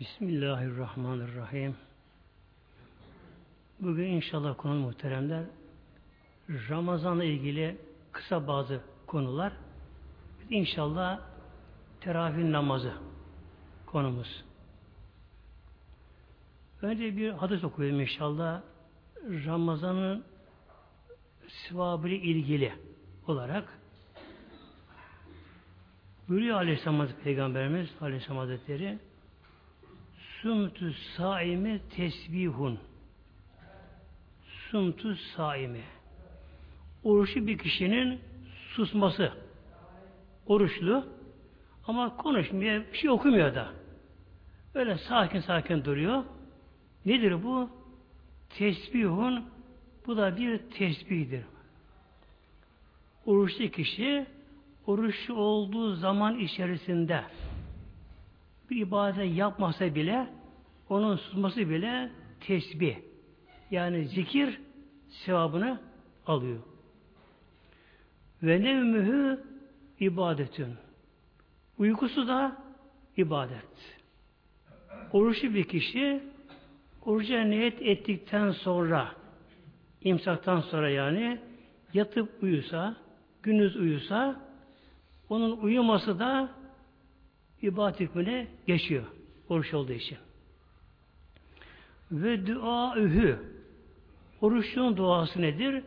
Bismillahirrahmanirrahim. Bugün inşallah konu muhteremler Ramazan'la ilgili kısa bazı konular. İnşallah teravih namazı konumuz. Önce bir hadis okuyalım inşallah. Ramazan'ın sevabı ilgili olarak buyuruyor Aleyhisselam Hazretleri Peygamberimiz Aleyhisselam Hazretleri Sumtu saimi tesbihun Sumtu saimi Oruçlu bir kişinin susması oruçlu ama konuşmuyor, bir şey okumuyor da. Öyle sakin sakin duruyor. Nedir bu? Tesbihun bu da bir tesbihdir. Oruçlu kişi oruçlu olduğu zaman içerisinde bir ibadet yapmasa bile onun susması bile tesbih. Yani zikir sevabını alıyor. Ve nevmühü ibadetün. Uykusu da ibadet. Oruçlu bir kişi oruca niyet ettikten sonra imsaktan sonra yani yatıp uyusa, gündüz uyusa onun uyuması da ibadet hükmüne geçiyor. Oruç olduğu için. Ve duaühü oruçluğun duası nedir?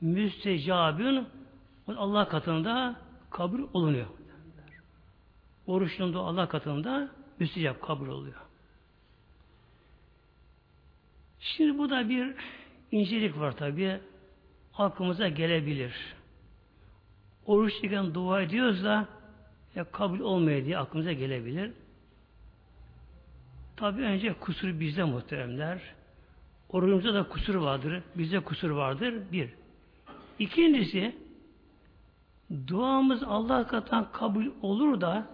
Müstecabün Allah katında kabul olunuyor. Oruçluğun dua Allah katında müstecap kabul oluyor. Şimdi bu da bir incelik var tabi. Aklımıza gelebilir. Oruçluyken dua ediyoruz da ya kabul olmuyor diye aklımıza gelebilir. Tabi önce kusur bizde muhteremler. Orucumuzda da kusur vardır. Bizde kusur vardır. Bir. İkincisi duamız Allah katından kabul olur da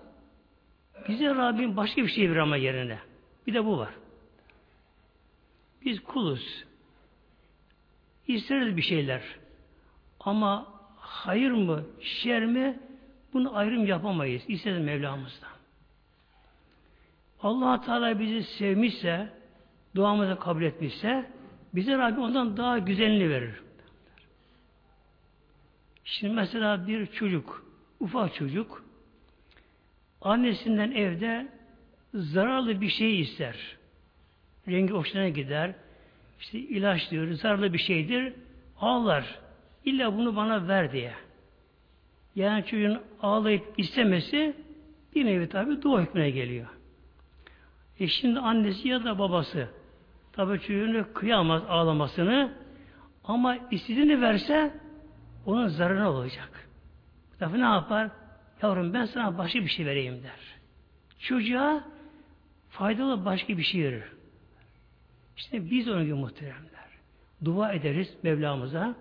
bize Rabbim başka bir şey verir ama yerine. Bir de bu var. Biz kuluz. İsteriz bir şeyler. Ama hayır mı, şer mi bunu ayrım yapamayız. İsteriz Mevlamızdan. Allah Teala bizi sevmişse, duamızı kabul etmişse, bize Rabbim ondan daha güzelini verir. Şimdi mesela bir çocuk, ufak çocuk, annesinden evde zararlı bir şey ister. Rengi hoşuna gider. İşte ilaç diyor, zararlı bir şeydir. Ağlar. İlla bunu bana ver diye. Yani çocuğun ağlayıp istemesi bir nevi tabi dua hükmüne geliyor. E şimdi annesi ya da babası tabi çocuğunu kıyamaz ağlamasını ama istediğini verse onun zararına olacak. Tabi ne yapar? Yavrum ben sana başka bir şey vereyim der. Çocuğa faydalı başka bir şey verir. İşte biz onun gibi muhteremler. Dua ederiz Mevlamıza.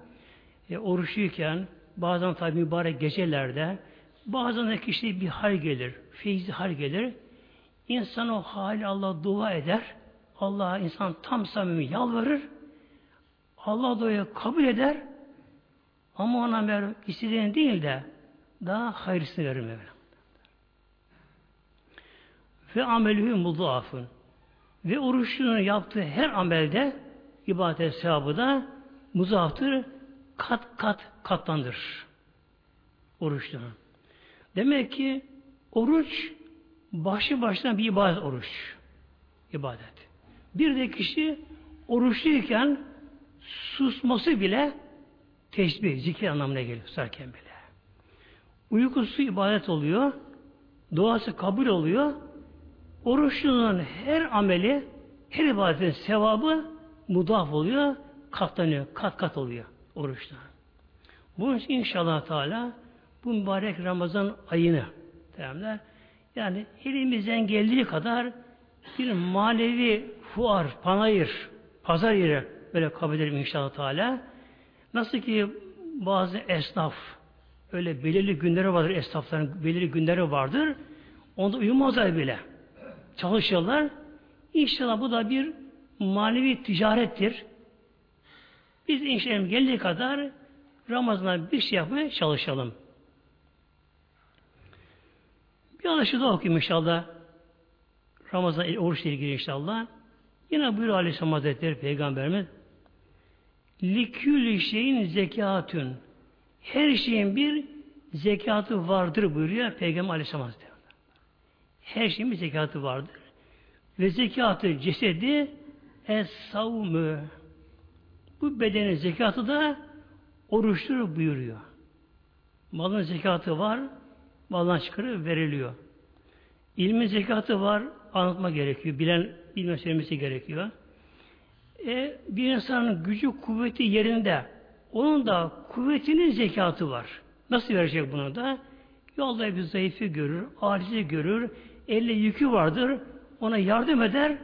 E, oruçluyken bazen tabi mübarek gecelerde bazen de kişiye bir hal gelir. Feyzi hal gelir. İnsan o hali Allah dua eder. Allah'a insan tam samimi yalvarır. Allah duayı kabul eder. Ama ona mer istediğini değil de daha hayırlısını verir Mevlam. Ve amelühü muduafın. Ve oruçlunun yaptığı her amelde ibadet sevabı da muzaftır kat kat katlandır. Oruçlunun. Demek ki oruç başı başına bir ibadet oruç. İbadet. Bir de kişi oruçluyken susması bile teşbih, zikir anlamına geliyor sarken bile. Uykusu ibadet oluyor, duası kabul oluyor. Oruçlunun her ameli, her ibadetin sevabı mudaf oluyor, katlanıyor, kat kat oluyor oruçta. Bunun için inşallah Teala bu mübarek Ramazan ayını derler. Yani elimizden geldiği kadar bir manevi fuar, panayır, pazar yeri böyle kabul edelim inşallah Teala. Nasıl ki bazı esnaf öyle belirli günleri vardır esnafların belirli günleri vardır. Onda uyumazlar bile. Çalışıyorlar. İnşallah bu da bir manevi ticarettir. Biz inşallah geldiği kadar Ramazan'a bir şey yapmaya çalışalım. Bir alışı da okuyayım inşallah. Ramazan oruçla ilgili inşallah. Yine buyuruyor Aleyhisselam Hazretleri Peygamberimiz likül şeyin zekatün her şeyin bir zekatı vardır buyuruyor Peygamber Aleyhisselam Hazretleri. Her şeyin bir zekatı vardır. Ve zekatı cesedi es-savmü. Bu bedenin zekatı da oruçtur buyuruyor. Malın zekatı var, maldan çıkarı veriliyor. İlmin zekatı var, anlatma gerekiyor. Bilen, bilme söylemesi gerekiyor. E, bir insanın gücü, kuvveti yerinde. Onun da kuvvetinin zekatı var. Nasıl verecek bunu da? Yolda bir zayıfı görür, acizi görür, elle yükü vardır, ona yardım eder,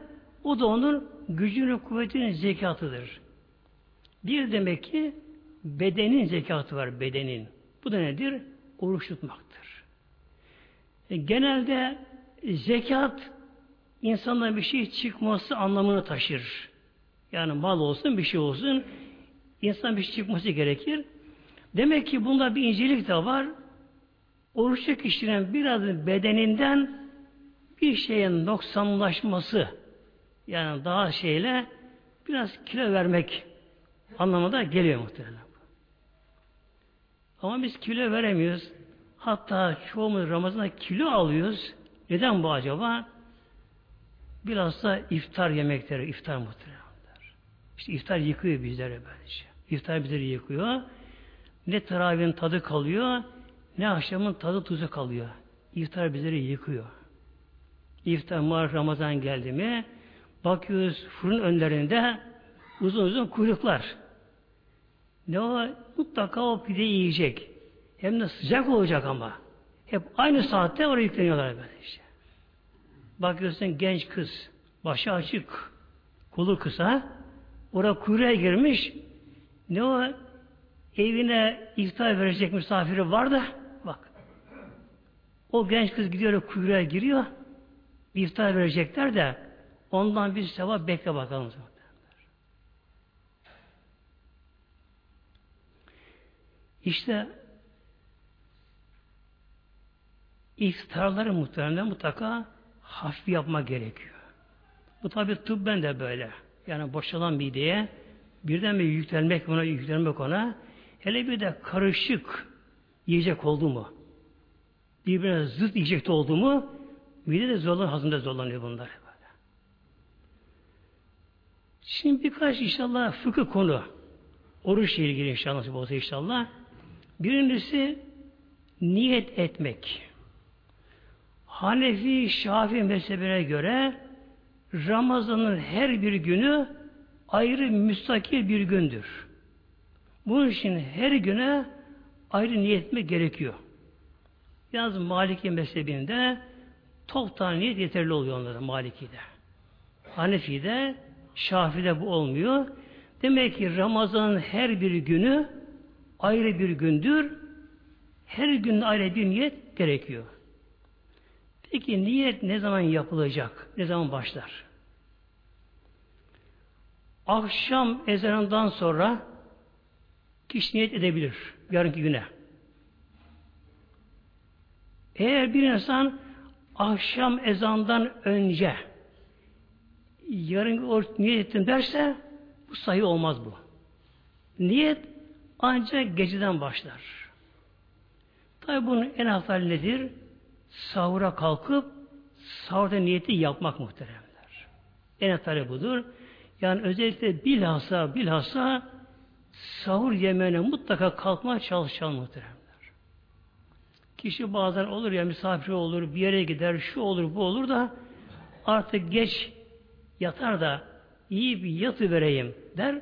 o da onun gücünün, kuvvetinin zekatıdır. Bir demek ki bedenin zekatı var, bedenin. Bu da nedir? Oruç tutmaktır. E, genelde zekat insandan bir şey çıkması anlamını taşır. Yani mal olsun, bir şey olsun, insan bir şey çıkması gerekir. Demek ki bunda bir incelik de var. Oruçlu kişinin biraz bedeninden bir şeyin noksanlaşması yani daha şeyle biraz kilo vermek anlamında geliyor muhtemelen. Ama biz kilo veremiyoruz. Hatta çoğumuz Ramazan'da kilo alıyoruz. Neden bu acaba? Biraz da iftar yemekleri, iftar muhtemelen. İşte iftar yıkıyor bizlere böylece. İftar bizleri yıkıyor. Ne teravihin tadı kalıyor, ne akşamın tadı tuzu kalıyor. İftar bizleri yıkıyor. İftar Mart Ramazan geldi mi bakıyoruz fırın önlerinde uzun uzun kuyruklar. Ne o? Mutlaka o pide yiyecek. Hem de sıcak olacak ama. Hep aynı saatte oraya yükleniyorlar böyle işte. Bakıyorsun genç kız, başı açık, kolu kısa, oraya kuyruğa girmiş. Ne o? Evine iftar verecek misafiri var da, bak. O genç kız gidiyor kuyruğa giriyor. İftar verecekler de ondan bir sevap bekle bakalım. İşte iftarları muhtemelen mutlaka hafif yapma gerekiyor. Bu tabi tıbben de böyle. Yani boşalan mideye birden bir yüklenmek ona yüklenmek ona hele bir de karışık yiyecek oldu mu birbirine zıt yiyecekte oldu mu mide de zorlanıyor, hazımda zorlanıyor bunlar. Böyle. Şimdi birkaç inşallah fıkıh konu oruçla ilgili inşallah olsa inşallah. Birincisi niyet etmek. Hanefi, Şafii mezhebine göre Ramazan'ın her bir günü ayrı müstakil bir gündür. Bunun için her güne ayrı niyet etmek gerekiyor. Yalnız Maliki mezhebinde tok tane niyet yeterli oluyor onlara Maliki'de. Hanefi'de, Şafi'de bu olmuyor. Demek ki Ramazan'ın her bir günü ayrı bir gündür. Her gün ayrı bir niyet gerekiyor. Peki niyet ne zaman yapılacak? Ne zaman başlar? Akşam ezanından sonra kişi niyet edebilir yarınki güne. Eğer bir insan akşam ezandan önce yarın oruç niyet ettim derse bu sayı olmaz bu. Niyet ancak geceden başlar. Tabi bunun en hafif nedir? Sahura kalkıp sahurda niyeti yapmak muhteremler. En hafif budur. Yani özellikle bilhassa bilhassa sahur yemeğine mutlaka kalkmaya çalışalım muhteremler. Kişi bazen olur ya misafir olur, bir yere gider, şu olur, bu olur da artık geç yatar da iyi bir yatı vereyim der.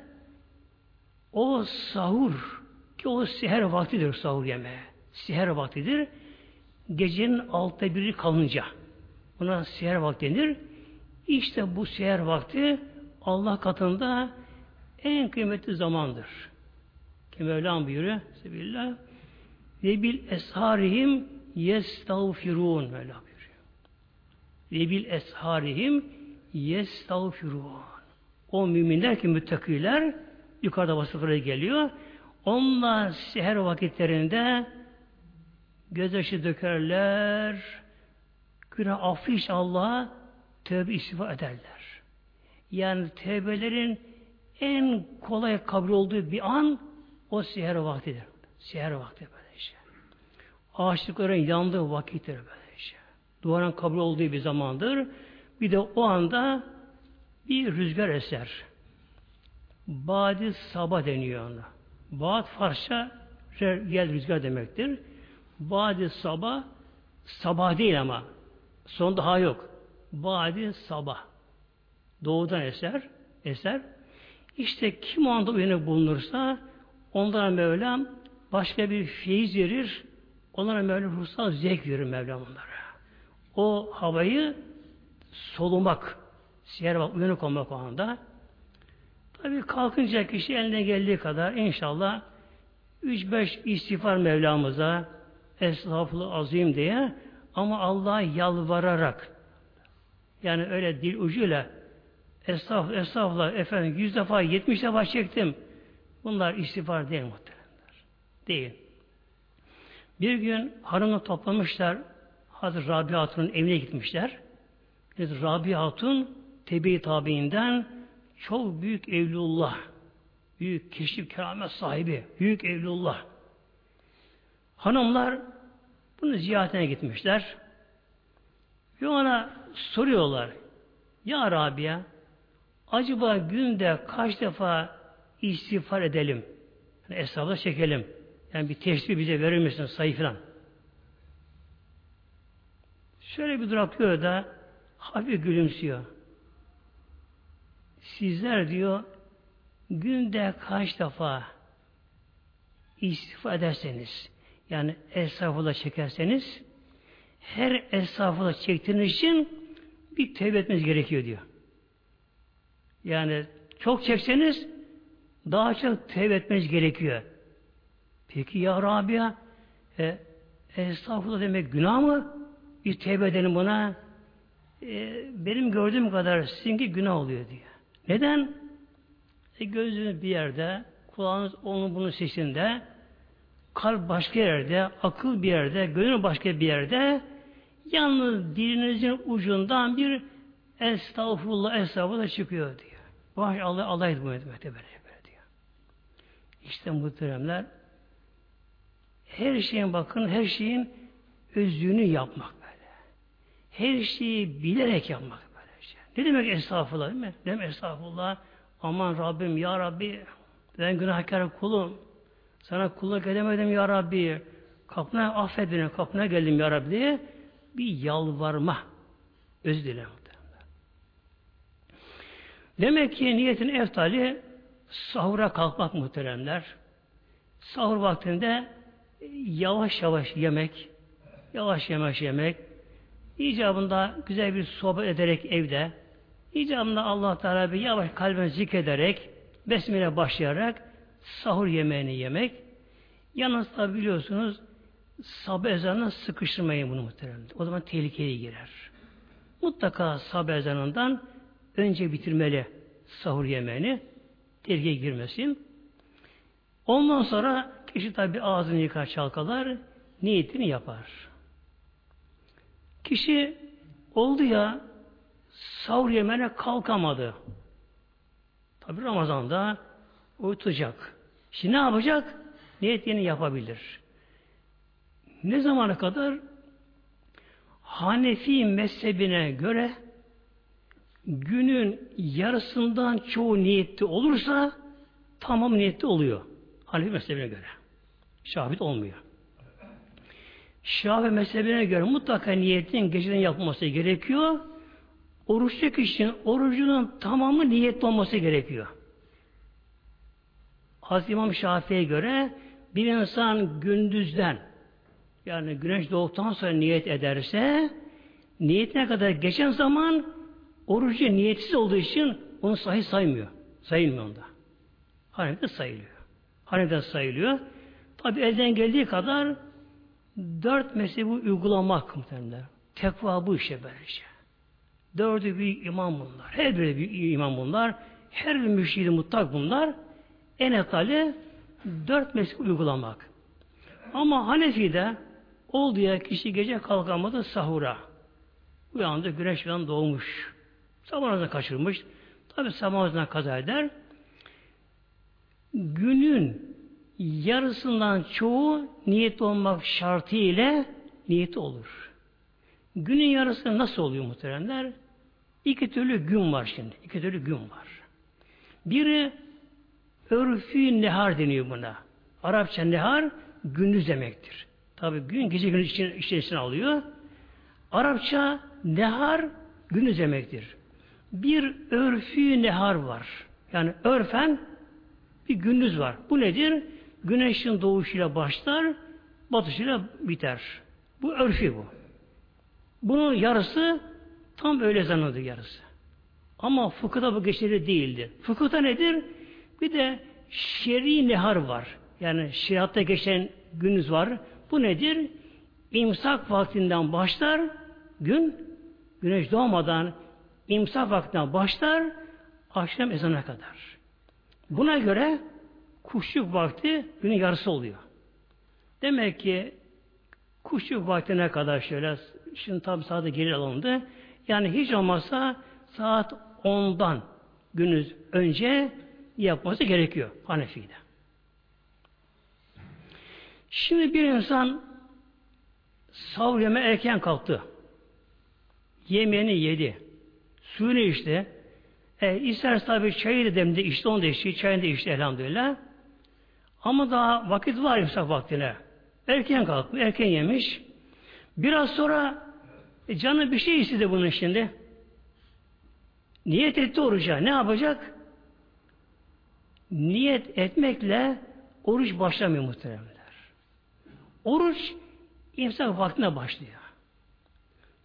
O sahur ki o siher vaktidir sahur yemeği. Siher vaktidir. Gecenin altta biri kalınca. Buna siher vakti denir. İşte bu siher vakti Allah katında en kıymetli zamandır. Ki Mevlam buyuruyor. Sebillah. Ve bil esharihim yestağfirun. Mevla buyuruyor. Ve bil esharihim yestağfirun. O müminler ki müttakiler yukarıda vasıfları geliyor. Onlar seher vakitlerinde gözyaşı dökerler. Günah affı Allah'a tövbe istifa ederler. Yani tevbelerin en kolay kabul olduğu bir an o siher vaktidir. Siher vakti böyle şey. Ağaçlıkların yandığı vakittir böyle şey. Duvarın kabul olduğu bir zamandır. Bir de o anda bir rüzgar eser. Badi sabah deniyor ona. Baat Farsça gel rüzgar demektir. Badi sabah sabah değil ama son daha yok. Badi sabah. Doğudan eser, eser. İşte kim o anda uyanık bulunursa onlara Mevlam başka bir feyiz verir. Onlara Mevlam ruhsal zevk verir Mevlam onlara. O havayı solumak, siyer bak uyanık olmak o anda. Tabi kalkınca kişi eline geldiği kadar inşallah 3-5 istiğfar Mevlamıza estağfurullah azim diye ama Allah'a yalvararak yani öyle dil ucuyla estağfurullah, estağfurullah efendim yüz defa, yetmiş defa çektim. Bunlar istiğfar değil muhtemelenler. Değil. Bir gün hanımla toplamışlar Hazreti Rabia Hatun'un evine gitmişler. Rabia Hatun tebe tabiinden çok büyük evlullah. Büyük keşif keramet sahibi. Büyük evlullah. Hanımlar bunu ziyaretine gitmişler. Ve ona soruyorlar. Ya Rabia acaba günde kaç defa istiğfar edelim? Yani hesabı çekelim. Yani bir teşbih bize verir misin sayı falan? Şöyle bir duraklıyor da hafif gülümsüyor. Sizler diyor günde kaç defa istiğfar ederseniz yani estağfurullah çekerseniz her estağfurullah çektiğiniz için bir tevbe etmeniz gerekiyor diyor. Yani çok çekseniz daha çok tevbe etmeniz gerekiyor. Peki ya Rabia e, estağfurullah demek günah mı? Bir tevbe edelim buna. E, benim gördüğüm kadar sizinki günah oluyor diyor. Neden? E, gözünüz bir yerde, kulağınız onun bunun sesinde, kalp başka yerde, akıl bir yerde, gönül başka bir yerde, yalnız dilinizin ucundan bir estağfurullah, estağfurullah çıkıyor diyor. Baş Allah, Allah etmiyor böyle, böyle diyor. İşte muhteremler, her şeyin bakın, her şeyin özlüğünü yapmak böyle. Her şeyi bilerek yapmak böyle şey. Ne demek estağfurullah değil mi? Demek estağfurullah? Aman Rabbim, Ya Rabbi, ben günahkar kulum. Sana kulluk edemedim Ya Rabbi. Kapına affet beni, kapına geldim Ya Rabbi bir yalvarma. Öz dile Demek ki niyetin eftali sahura kalkmak muhteremler. Sahur vaktinde yavaş yavaş yemek, yavaş yavaş yemek, icabında güzel bir sohbet ederek evde, icabında Allah Teala bir yavaş kalben zikrederek, besmele başlayarak sahur yemeğini yemek. Yalnız tabi biliyorsunuz sabah ezanına sıkıştırmayın bunu muhtemelen. O zaman tehlikeye girer. Mutlaka sabah ezanından önce bitirmeli sahur yemeğini. Tehlikeye girmesin. Ondan sonra kişi tabi ağzını yıkar çalkalar, niyetini yapar. Kişi oldu ya sahur yemeğine kalkamadı. Tabi Ramazan'da uyutacak. Şimdi ne yapacak? Niyetini yapabilir. Ne zamana kadar? Hanefi mezhebine göre günün yarısından çoğu niyetli olursa tamam niyetli oluyor. Hanefi mezhebine göre. Şafit olmuyor. Şafi mezhebine göre mutlaka niyetin geceden yapılması gerekiyor. Oruçlu kişinin orucunun tamamı niyetli olması gerekiyor. Hazreti İmam Şafii'ye göre bir insan gündüzden yani güneş doğduktan sonra niyet ederse niyetine kadar geçen zaman orucu niyetsiz olduğu için onu sahih saymıyor. Sayılmıyor onda. Hanefi'de sayılıyor. Hanefi'de sayılıyor. Tabi elden geldiği kadar dört mezhebi uygulamak muhtemelen. Tekva bu işe böylece. Dördü bir imam bunlar. Her biri bir imam bunlar. Her bir müşridi mutlak bunlar. En etali dört mezhep uygulamak. Ama Hanefi'de oldu ya kişi gece kalkamadı sahura. Uyandı güneş falan doğmuş. Sabah namazını kaçırmış. Tabi sabah namazına kaza eder. Günün yarısından çoğu niyet olmak şartı ile niyeti olur. Günün yarısı nasıl oluyor muhteremler? İki türlü gün var şimdi. İki türlü gün var. Biri örfü nehar deniyor buna. Arapça nehar gündüz demektir. Tabi gün gece gündüz için, içerisine alıyor. Arapça nehar gündüz demektir. Bir örfü nehar var. Yani örfen bir gündüz var. Bu nedir? Güneşin doğuşuyla başlar, batışıyla biter. Bu örfü bu. Bunun yarısı tam öyle zannediyor yarısı. Ama fıkıhta bu geçerli değildir. Fıkıhta nedir? Bir de şer'i nehar var. Yani şeriatta geçen günüz var. Bu nedir? İmsak vaktinden başlar gün, güneş doğmadan imsak vaktinden başlar akşam ezana kadar. Buna göre kuşluk vakti günün yarısı oluyor. Demek ki kuşluk vaktine kadar şöyle şimdi tabi saate geri alındı. Yani hiç olmazsa saat 10'dan günüz önce yapması gerekiyor Hanefi'de. Şimdi bir insan sahur yeme erken kalktı. Yemeğini yedi. Suyunu içti. E, isterse tabi çayı da demdi, işte onu da içti, çayını da içti elhamdülillah. Ama daha vakit var imsak vaktine. Erken kalkmış, erken yemiş. Biraz sonra e, canı bir şey istedi bunun şimdi. Niyet etti oruca. Ne yapacak? Niyet etmekle oruç başlamıyor muhteremler. Oruç imsak vaktine başlıyor.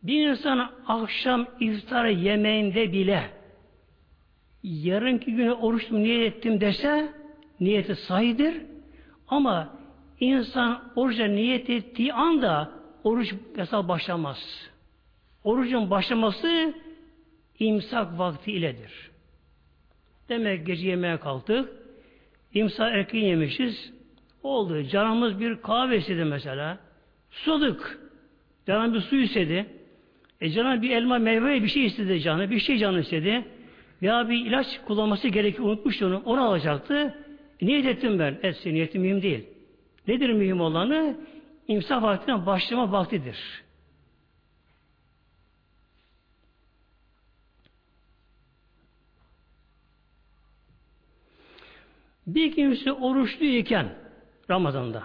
Bir insan akşam iftar yemeğinde bile yarınki güne oruç niyet ettim dese niyeti sahidir ama insan oruca niyet ettiği anda oruç mesela başlamaz. Orucun başlaması imsak vakti iledir. Demek gece yemeğe kalktık. İmsak erken yemişiz. Oldu. Canımız bir kahve istedi mesela. Susadık. Canım bir su istedi. E canım bir elma meyve bir şey istedi canı. Bir şey canı istedi. Ya bir ilaç kullanması gerekiyor. Unutmuştu onu. Onu alacaktı. E, niyet ettim ben. Etsin niyetim mühim değil. Nedir mühim olanı? İmsak vaktine başlama vaktidir. Bir kimse oruçlu iken Ramazan'da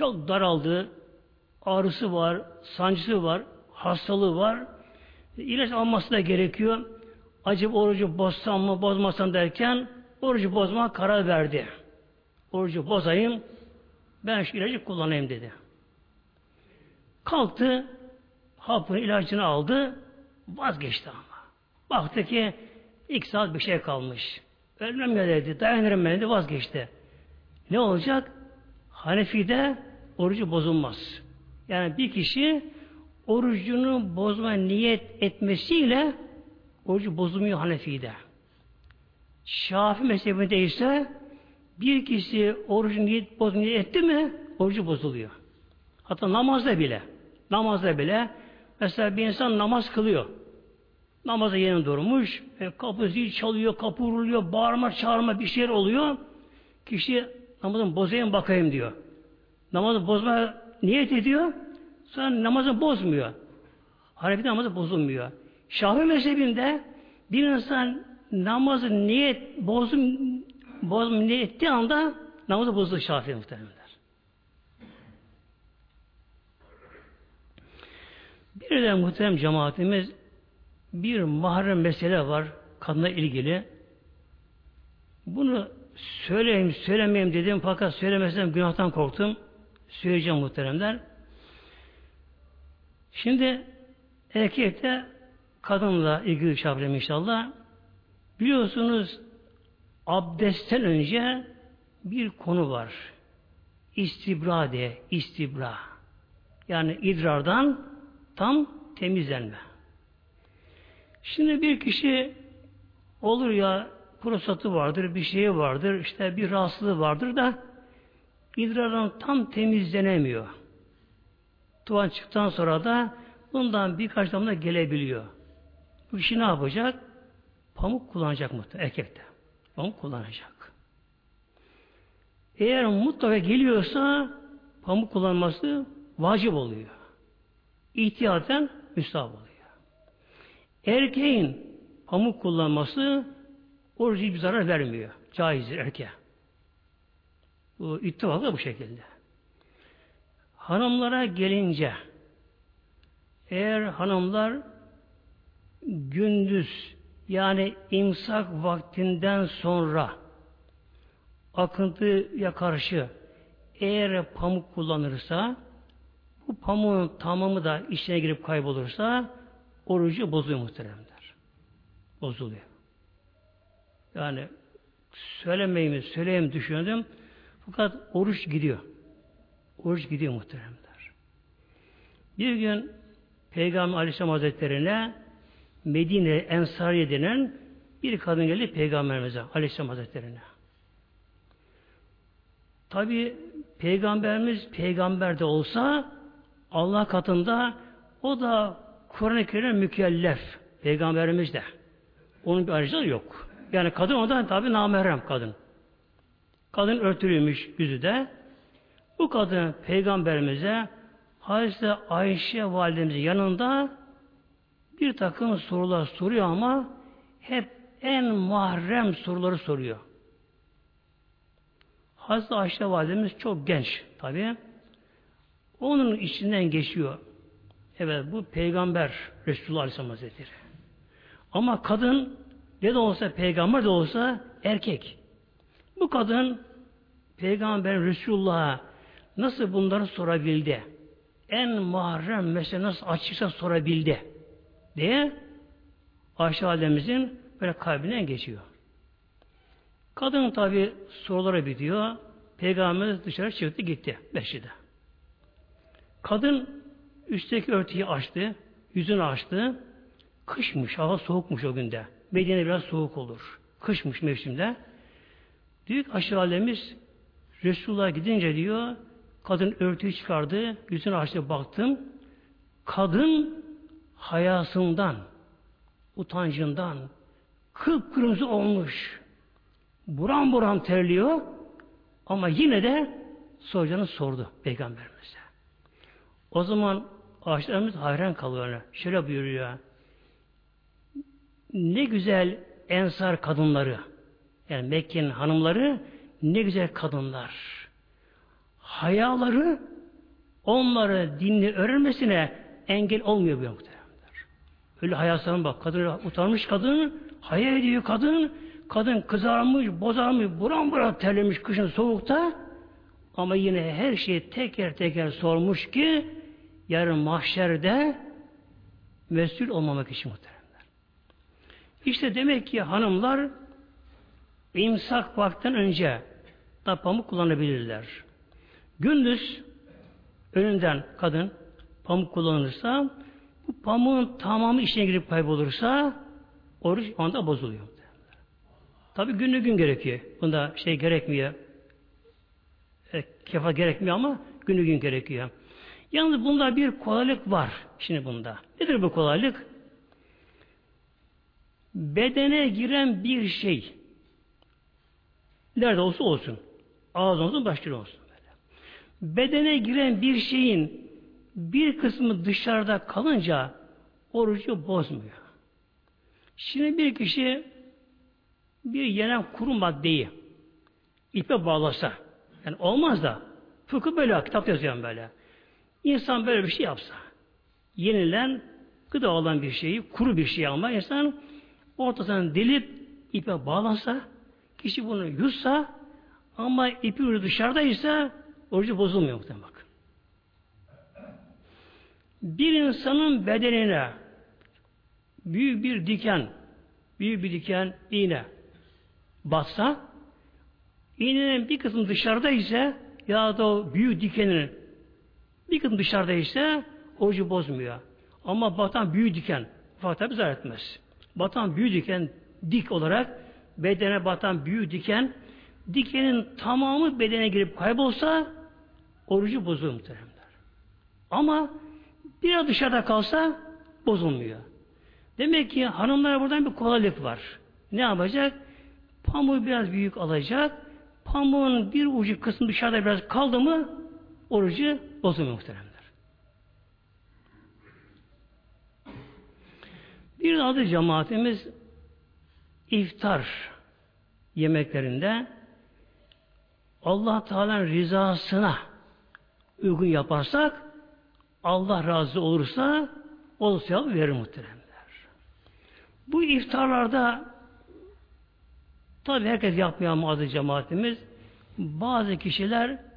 çok daraldı, ağrısı var, sancısı var, hastalığı var. İlaç alması da gerekiyor. Acaba orucu bozsam mı, bozmasam derken orucu bozma karar verdi. Orucu bozayım, ben şu ilacı kullanayım dedi. Kalktı, hapını, ilacını aldı, vazgeçti ama. Baktı ki ilk saat bir şey kalmış. Ölmem ya dedi, dayanırım ben dedi, vazgeçti. Ne olacak? Hanefi'de orucu bozulmaz. Yani bir kişi orucunu bozma niyet etmesiyle orucu bozulmuyor Hanefi'de. Şafi mezhebinde ise bir kişi orucu niyet niyet etti mi orucu bozuluyor. Hatta namazda bile namazda bile mesela bir insan namaz kılıyor. Namaza yeni durmuş. E, kapı zil çalıyor, kapı vuruluyor, bağırma, çağırma bir şeyler oluyor. Kişi namazın bozayım bakayım diyor. Namazı bozma niyet ediyor. Sonra namazı bozmuyor. Hanefi namazı bozulmuyor. Şafii mezhebinde bir insan namazı niyet bozum bozum niyet anda namazı bozulur Şafii muhtemelenler. Bir de muhterem cemaatimiz bir mahrem mesele var kadına ilgili. Bunu söyleyeyim, söylemeyeyim dedim fakat söylemesem günahtan korktum. Söyleyeceğim muhteremler. Şimdi erkekte kadınla ilgili şabrem inşallah. Biliyorsunuz abdestten önce bir konu var. İstibra de, istibra. Yani idrardan tam temizlenme. Şimdi bir kişi olur ya prostatı vardır, bir şeyi vardır, işte bir rahatsızlığı vardır da idrardan tam temizlenemiyor. Tuvan çıktıktan sonra da bundan birkaç damla gelebiliyor. Bu kişi ne yapacak? Pamuk kullanacak mutlaka erkekte. Pamuk kullanacak. Eğer mutlaka geliyorsa pamuk kullanması vacip oluyor. İhtiyaten müstahap oluyor. Erkeğin pamuk kullanması orucu bir zarar vermiyor. Caizdir erkeğe. Bu ittifak da bu şekilde. Hanımlara gelince eğer hanımlar gündüz yani imsak vaktinden sonra akıntıya karşı eğer pamuk kullanırsa bu pamuğun tamamı da içine girip kaybolursa orucu bozuyor muhteremler. Bozuluyor. Yani söylemeyeyim, söyleyeyim düşündüm. Fakat oruç gidiyor. Oruç gidiyor muhteremler. Bir gün Peygamber Aleyhisselam Hazretleri'ne Medine Ensariye denen bir kadın geldi Peygamberimize Aleyhisselam Hazretleri'ne. Tabi Peygamberimiz peygamber de olsa Allah katında o da Kur'an-ı Kerim'e mükellef. Peygamberimiz de. Onun bir ayrıcalığı yok. Yani kadın ondan tabi namerem kadın. Kadın örtülüymüş yüzü de. Bu kadın peygamberimize Hazreti Ayşe validemizin yanında bir takım sorular soruyor ama hep en mahrem soruları soruyor. Hazreti Ayşe validemiz çok genç tabi. Onun içinden geçiyor. Evet bu peygamber Resulullah Aleyhisselam Hazretleri. Ama kadın ne de olsa peygamber de olsa erkek. Bu kadın peygamber Resulullah'a nasıl bunları sorabildi? En mahrem mesele nasıl açıkça sorabildi? diye Ayşe Validemizin böyle kalbinden geçiyor. Kadın tabi sorulara bitiyor. Peygamberimiz dışarı çıktı gitti beşide. Kadın üstteki örtüyü açtı, yüzünü açtı. Kışmış, hava soğukmuş o günde. Medine biraz soğuk olur. Kışmış mevsimde. Diyor ki aşağı alemiz Resulullah gidince diyor kadın örtüyü çıkardı, yüzünü açtı baktım. Kadın hayasından, utancından kıpkırmızı olmuş. Buram buram terliyor ama yine de soracağını sordu Peygamberimize. O zaman ağaçlarımız hayran kalıyor. Şöyle buyuruyor. Ne güzel ensar kadınları yani Mekke'nin hanımları ne güzel kadınlar. Hayaları onları dinli öğrenmesine engel olmuyor bu muhteremler. Öyle hayasına bak. Kadın utanmış kadın, haya ediyor kadın. Kadın kızarmış, bozarmış, buram buram terlemiş kışın soğukta. Ama yine her şeyi teker teker sormuş ki yarın mahşerde mesul olmamak için muhteremler. İşte demek ki hanımlar imsak vakten önce da pamuk kullanabilirler. Gündüz önünden kadın pamuk kullanırsa bu pamuğun tamamı içine girip kaybolursa oruç anda bozuluyor. Tabi günlü gün gerekiyor. Bunda şey gerekmiyor. E, kefa gerekmiyor ama günlü gün gerekiyor. Yalnız bunda bir kolaylık var. Şimdi bunda. Nedir bu kolaylık? Bedene giren bir şey nerede olsa olsun. Ağız olsun, başka olsun. Böyle. Bedene giren bir şeyin bir kısmı dışarıda kalınca orucu bozmuyor. Şimdi bir kişi bir yenen kuru maddeyi ipe bağlasa yani olmaz da fıkıh böyle kitap yazıyorum böyle. İnsan böyle bir şey yapsa yenilen gıda olan bir şeyi kuru bir şey ama insan ortasından delip ipe bağlansa kişi bunu yutsa ama ipi ucu dışarıdaysa orucu bozulmuyor muhtemelen bak. Bir insanın bedenine büyük bir diken, büyük bir diken iğne batsa, iğnenin bir kısmı dışarıda ise ya da o büyük dikenin bir kısmı dışarıda ise orucu bozmuyor. Ama batan büyük diken fakat zarar etmez. Batan büyük diken dik olarak bedene batan büyük diken dikenin tamamı bedene girip kaybolsa orucu bozuyor muhteremler. Ama Biraz dışarıda kalsa bozulmuyor. Demek ki hanımlara buradan bir kolaylık var. Ne yapacak? Pamuğu biraz büyük alacak. Pamuğun bir ucu kısmı dışarıda biraz kaldı mı orucu bozulmuyor muhteremler. Bir adı cemaatimiz iftar yemeklerinde Allah Teala'nın rızasına uygun yaparsak Allah razı olursa o sevap verir muhteremler. Bu iftarlarda tabi herkes yapmıyor ama adı cemaatimiz bazı kişiler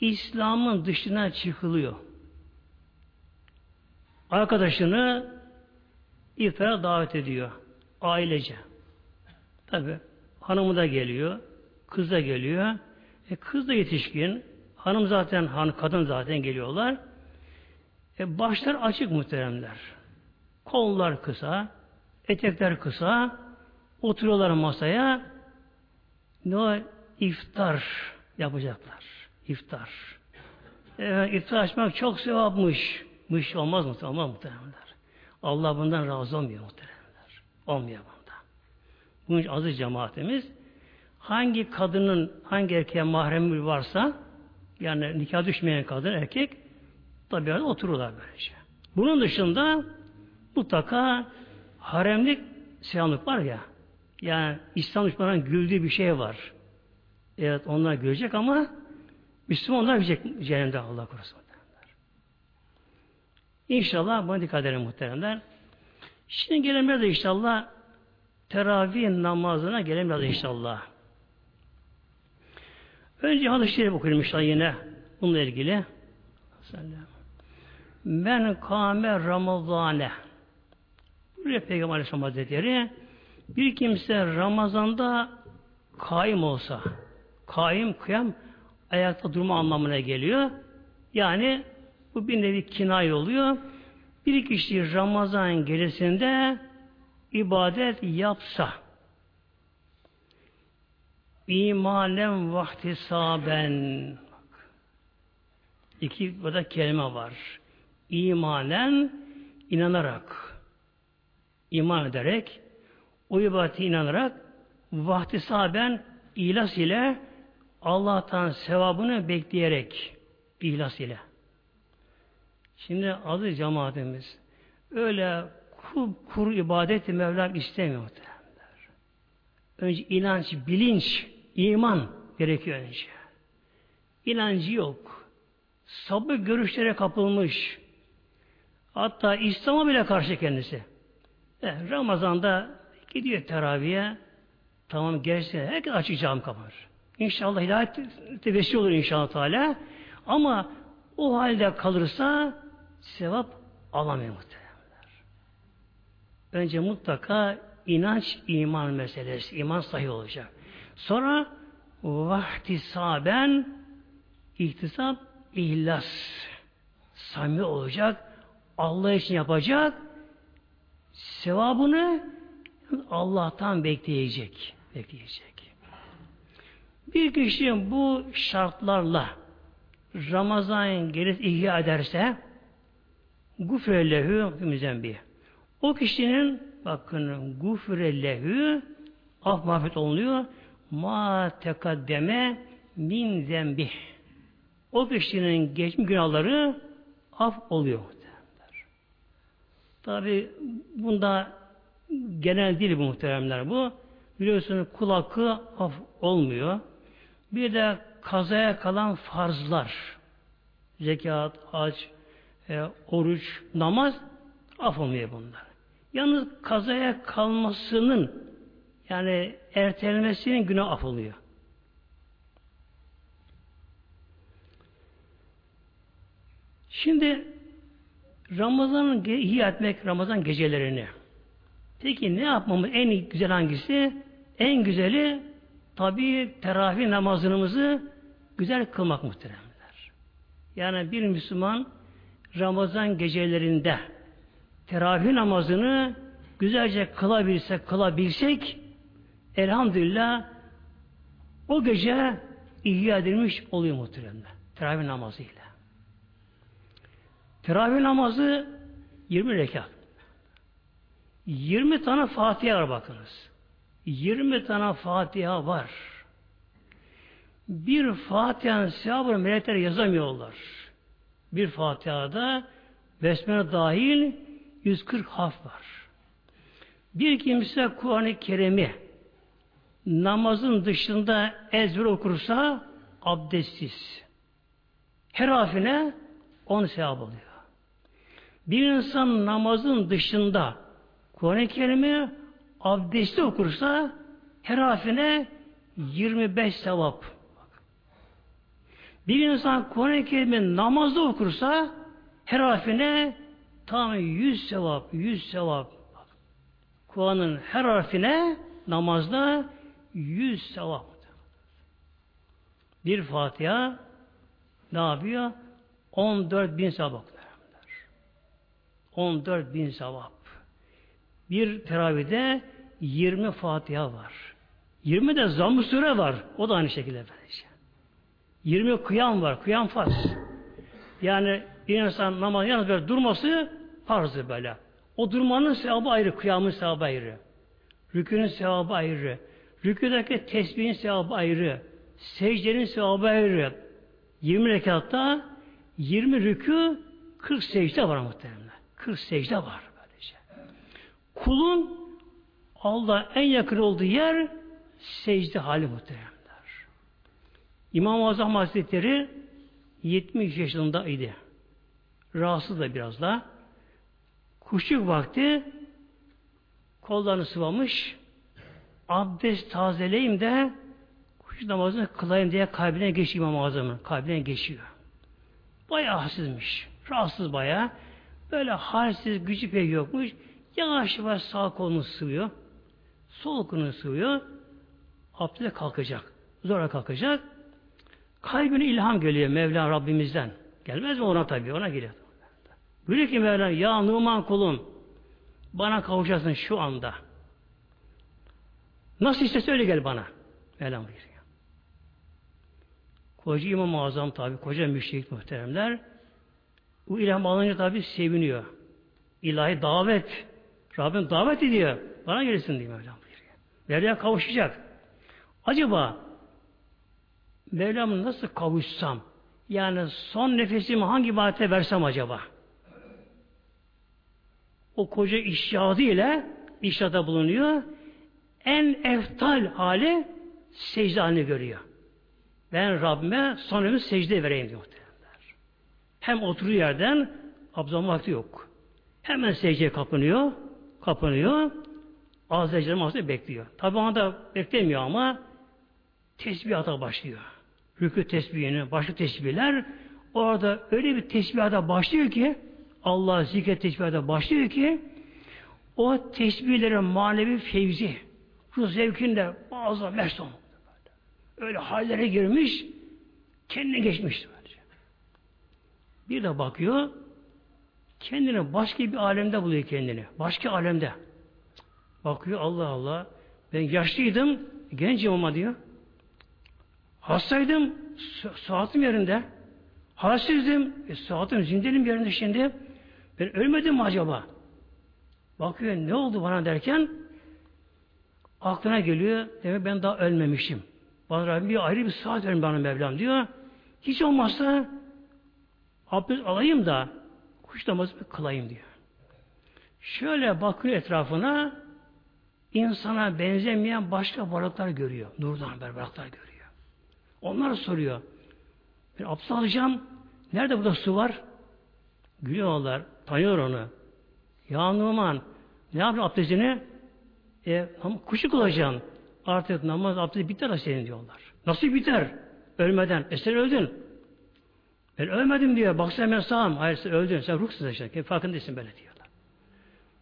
İslam'ın dışına çıkılıyor. Arkadaşını iftara davet ediyor. Ailece. Tabi hanımı da geliyor. Kız da geliyor. E, kız da yetişkin. Hanım zaten, han, kadın zaten geliyorlar. E, başlar açık muhteremler. Kollar kısa, etekler kısa, oturuyorlar masaya. Ne o? iftar yapacaklar. İftar. Evet, iftar açmak çok sevapmış. Mış olmaz mı? Olmaz muhteremler. Allah bundan razı olmuyor muhteremler. Olmuyor bunda. Bunun için aziz cemaatimiz hangi kadının hangi erkeğe mahremi varsa yani nikah düşmeyen kadın erkek tabi otururlar böylece. Bunun dışında mutlaka haremlik selamlık var ya yani İslam düşmanının güldüğü bir şey var. Evet onlar görecek ama Müslüman onlar görecek cehennemde Allah korusun. İnşallah buna dikkat edelim muhteremler. Şimdi gelelim biraz inşallah teravih namazına gelelim biraz inşallah. Önce hadis-i şerif okuyalım inşallah yine bununla ilgili. Ben kâme ramazane. Buraya Peygamber Aleyhisselam Hazretleri bir kimse Ramazan'da kaim olsa, kaim kıyam ayakta durma anlamına geliyor. Yani bu bir nevi kinay oluyor. Bir kişi Ramazan gecesinde ibadet yapsa imanen vahtisaben iki burada kelime var. İmanen inanarak iman ederek o ibadete inanarak vahtisaben ihlas ile Allah'tan sevabını bekleyerek ihlas ile. Şimdi adı cemaatimiz öyle kur, kuru ibadeti Mevlam istemiyor muhtemelenler. Önce inanç, bilinç, iman gerekiyor önce. İnancı yok. Sabır görüşlere kapılmış. Hatta İslam'a bile karşı kendisi. E, Ramazan'da gidiyor teraviye. Tamam gerçekten herkes açık cam kapar. İnşallah hidayet vesile olur inşallah Teala. Ama o halde kalırsa sevap alamıyor muhtemelenler. Önce mutlaka inanç, iman meselesi. iman sahih olacak. Sonra vahtisaben ihtisap, ihlas. Samimi olacak. Allah için yapacak. Sevabını Allah'tan bekleyecek. Bekleyecek. Bir kişi bu şartlarla Ramazan gelip ihya ederse gufrellehu müzembi. O kişinin bakın gufrellehu af mağfiret olunuyor ma tekaddeme min zembih. O kişinin geçmiş günahları af oluyor. Tabi bunda genel değil bu muhteremler bu. Biliyorsunuz kul hakkı af olmuyor. Bir de kazaya kalan farzlar zekat, hac, e, oruç, namaz af olmuyor bunlar. Yalnız kazaya kalmasının yani ertelemesinin günah af oluyor. Şimdi Ramazan'ın ihya etmek Ramazan gecelerini. Peki ne yapmamız en güzel hangisi? En güzeli tabi teravih namazımızı güzel kılmak muhteremler. Yani bir Müslüman Ramazan gecelerinde teravih namazını güzelce kılabilsek, kılabilsek elhamdülillah o gece ihya edilmiş oluyor muhteremler. Teravih namazıyla. Teravih namazı 20 rekat. 20 tane Fatiha var bakınız. 20 tane Fatiha var. Bir Fatiha'nın sevabını melekler yazamıyorlar. Bir Fatiha'da Besmele dahil 140 harf var. Bir kimse Kur'an-ı Kerim'i namazın dışında ezber okursa abdestsiz. Her harfine 10 sevap oluyor. Bir insan namazın dışında Kur'an-ı Kerim'i abdestli okursa her harfine 25 sevap. Bir insan Kur'an-ı Kerim'i namazda okursa her harfine tam 100 sevap, 100 sevap. Kur'an'ın her harfine namazda 100 sevap. Bir Fatiha ne yapıyor? 14 bin sevap. 14 bin sevap. Bir teravide 20 Fatiha var. 20 de zamm süre var. O da aynı şekilde böylece. 20 kıyam var. Kıyam farz. Yani bir insan namaz yalnız böyle durması farzı böyle. O durmanın sevabı ayrı. Kıyamın sevabı ayrı. Rükünün sevabı ayrı. Rüküdeki tesbihin sevabı ayrı. Secdenin sevabı ayrı. 20 rekatta 20 rükü 40 secde var muhtemelen. 40 secde var. Kulun Allah en yakın olduğu yer secde hali muhteremler. İmam-ı Azam Hazretleri 70 yaşında idi. Rahatsız da biraz da. Kuşluk vakti kollarını sıvamış abdest tazeleyim de kuşluk namazını kılayım diye kalbine geçiyor İmam-ı Azam'ın. Kalbine geçiyor. Bayağı hassizmiş. Rahatsız bayağı. Böyle halsiz, gücü pek yokmuş. Yavaş yavaş sağ kolunu sıvıyor. Sol kolunu sıvıyor. Abdeste kalkacak. Zora kalkacak. Kalbine ilham geliyor Mevla Rabbimizden. Gelmez mi ona tabii? Ona geliyor. Buyuruyor ki Mevla ya Numan kulum bana kavuşacaksın şu anda. Nasıl istese öyle gel bana. Mevlam buyuruyor. Koca İmam-ı Azam tabi, koca müşrik muhteremler bu ilham alınca tabi seviniyor. İlahi davet. Rabbim davet ediyor. Bana gelsin diye Mevlam buyuruyor. Mevla'ya kavuşacak. Acaba Mevlam'a nasıl kavuşsam? Yani son nefesimi hangi ibadete versem acaba? O koca işyadı ile işyada bulunuyor. En eftal hali secde halini görüyor. Ben Rabbime son ömür secde vereyim diyor muhtemelenler. Hem oturduğu yerden abzam vakti yok. Hemen secdeye kapanıyor. Kapanıyor. Azizlerin mahsulü bekliyor. Tabi ona da beklemiyor ama tesbihata başlıyor. Rükü tesbihini, başka tesbihler orada öyle bir tesbihata başlıyor ki Allah zikret tesbihata başlıyor ki o tesbihlerin manevi fevzi ruh zevkinde bazı mest. Öyle hallere girmiş kendine geçmiş. Bir de bakıyor kendini başka bir alemde buluyor kendini. Başka alemde. Bakıyor Allah Allah ben yaşlıydım gencim ama diyor. Hastaydım saatim yerinde. Halsizdim e, saatim zindelim yerinde şimdi. Ben ölmedim mi acaba? Bakıyor ne oldu bana derken aklına geliyor. Demek ben daha ölmemişim. Bana Rabbim bir ayrı bir saat verin bana Mevlam diyor. Hiç olmazsa abdest alayım da kuş namazı kılayım diyor. Şöyle bakıyor etrafına insana benzemeyen başka varlıklar görüyor. Nurdan haber varlıklar görüyor. Onlar soruyor. Ben abdest alacağım. Nerede burada su var? Gülüyorlar. Tanıyor onu. Ya Numan ne yapıyor abdestini? E, ama kuşu kılacaksın. Artık namaz abdesti biter senin diyorlar. Nasıl biter? Ölmeden. E sen öldün. Ben ölmedim diyor. Baksana ben sağım. Hayır sen öldün. Sen ruhsuz işte. Farkındasın böyle diyorlar.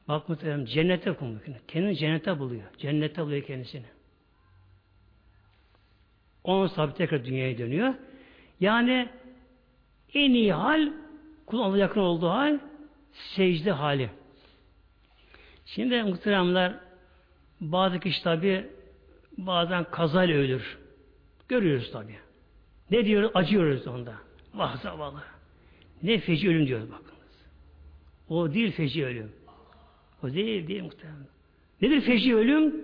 Bak muhtemelen cennete kumuyor. Kendini cennete buluyor. Cennette buluyor kendisini. Ondan sonra tekrar dünyaya dönüyor. Yani en iyi hal kul yakın olduğu hal secde hali. Şimdi muhteremler bazı kişi tabi bazen kazayla ölür. Görüyoruz tabi. Ne diyor? Acıyoruz onda. Vah zavallı. Ne feci ölüm diyoruz bakınız. O değil feci ölüm. O değil, değil muhtemelen. Nedir feci ölüm?